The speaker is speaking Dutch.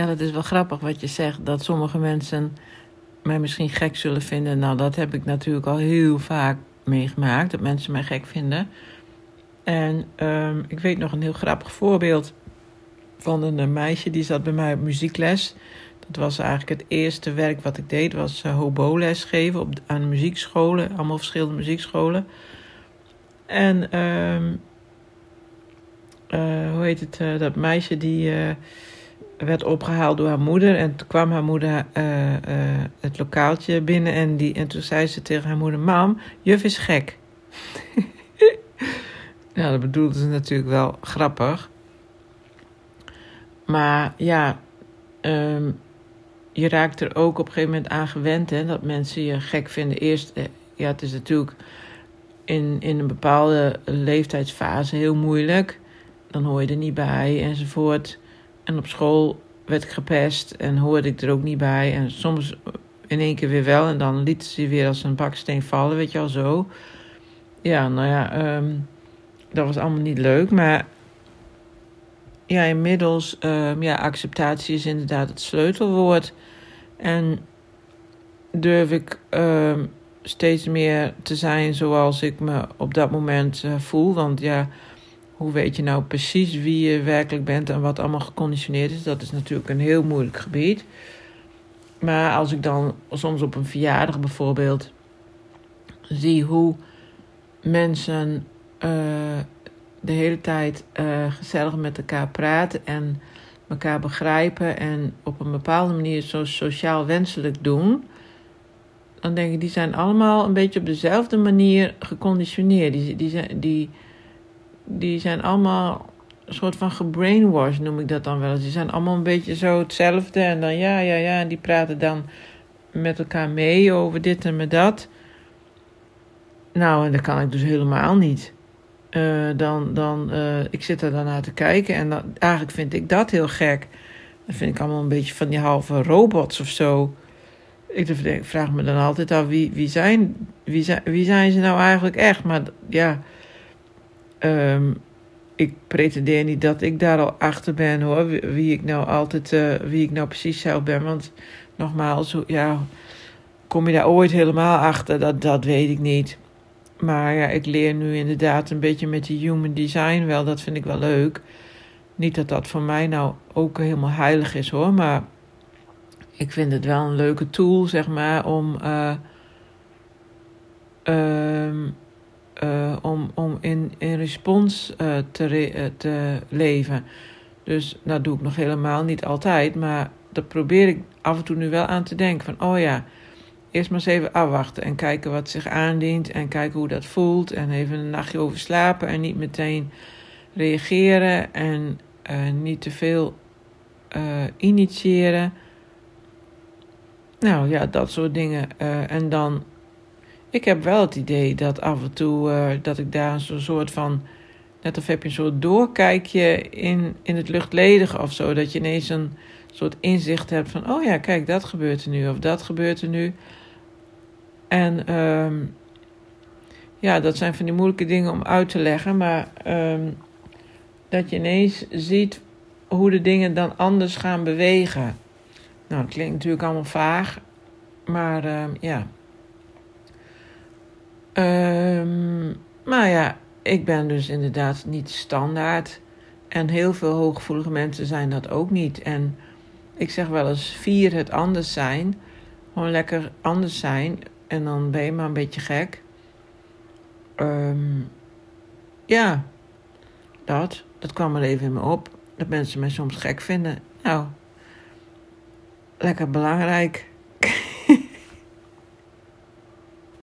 Ja, dat is wel grappig wat je zegt. Dat sommige mensen mij misschien gek zullen vinden. Nou, dat heb ik natuurlijk al heel vaak meegemaakt. Dat mensen mij gek vinden. En um, ik weet nog een heel grappig voorbeeld van een meisje die zat bij mij op muziekles. Dat was eigenlijk het eerste werk wat ik deed, was uh, hobo-les geven op, aan muziekscholen, allemaal verschillende muziekscholen. En um, hoe heet het, uh, dat meisje die werd opgehaald door haar moeder. En toen kwam haar moeder het lokaaltje binnen en, die, en toen zei ze tegen haar moeder, mam, juf is gek. ja, dat bedoelde ze natuurlijk wel grappig. Maar ja, um, je raakt er ook op een gegeven moment aan gewend, hè, dat mensen je gek vinden. Eerst, eh, ja, het is natuurlijk in, in een bepaalde leeftijdsfase heel moeilijk. Dan hoor je er niet bij enzovoort. En op school werd ik gepest en hoorde ik er ook niet bij. En soms in één keer weer wel. En dan liet ze weer als een baksteen vallen, weet je al zo. Ja, nou ja, um, dat was allemaal niet leuk. Maar ja, inmiddels, um, ja, acceptatie is inderdaad het sleutelwoord. En durf ik um, steeds meer te zijn zoals ik me op dat moment uh, voel. Want ja, hoe weet je nou precies wie je werkelijk bent en wat allemaal geconditioneerd is? Dat is natuurlijk een heel moeilijk gebied. Maar als ik dan soms op een verjaardag bijvoorbeeld zie hoe mensen uh, de hele tijd uh, gezellig met elkaar praten en elkaar begrijpen en op een bepaalde manier zo sociaal wenselijk doen, dan denk ik, die zijn allemaal een beetje op dezelfde manier geconditioneerd. Die, die, die, die zijn allemaal een soort van gebrainwashed, noem ik dat dan wel eens. Die zijn allemaal een beetje zo hetzelfde en dan ja, ja, ja, en die praten dan met elkaar mee over dit en met dat. Nou, en dat kan ik dus helemaal niet. Uh, dan, dan uh, ik zit er daarna te kijken en dan, eigenlijk vind ik dat heel gek. Dat vind ik allemaal een beetje van die halve robots of zo. Ik vraag me dan altijd af, wie, wie, zijn, wie, zijn, wie zijn ze nou eigenlijk echt? Maar ja, um, ik pretendeer niet dat ik daar al achter ben hoor. Wie, ik nou altijd, uh, wie ik nou precies zelf ben. Want nogmaals, ja, kom je daar ooit helemaal achter? Dat, dat weet ik niet. Maar ja, ik leer nu inderdaad een beetje met die human design wel. Dat vind ik wel leuk. Niet dat dat voor mij nou ook helemaal heilig is hoor. Maar ik vind het wel een leuke tool, zeg maar, om, uh, in, in respons eh, te, re te leven. Dus dat doe ik nog helemaal niet altijd. Maar dat probeer ik af en toe nu wel aan te denken. Van, oh ja eerst maar eens even afwachten en kijken wat zich aandient en kijken hoe dat voelt en even een nachtje over slapen en niet meteen reageren en uh, niet te veel initiëren. Nou ja, dat soort dingen. En dan, ik heb wel het idee dat af en toe dat ik daar zo'n soort van, net of heb je een soort doorkijkje in, in het luchtledige of zo, dat je ineens een soort inzicht hebt van, oh ja, kijk, dat gebeurt er nu of dat gebeurt er nu. En um, ja, dat zijn van die moeilijke dingen om uit te leggen, maar um, dat je ineens ziet hoe de dingen dan anders gaan bewegen. Nou, dat klinkt natuurlijk allemaal vaag, maar um, ja. Maar ja, ik ben dus inderdaad niet standaard. En heel veel hooggevoelige mensen zijn dat ook niet. En ik zeg wel eens: vier het anders zijn. Gewoon lekker anders zijn. En dan ben je maar een beetje gek. Um, ja, dat. Dat kwam er even in me op. Dat mensen mij soms gek vinden. Nou, lekker belangrijk.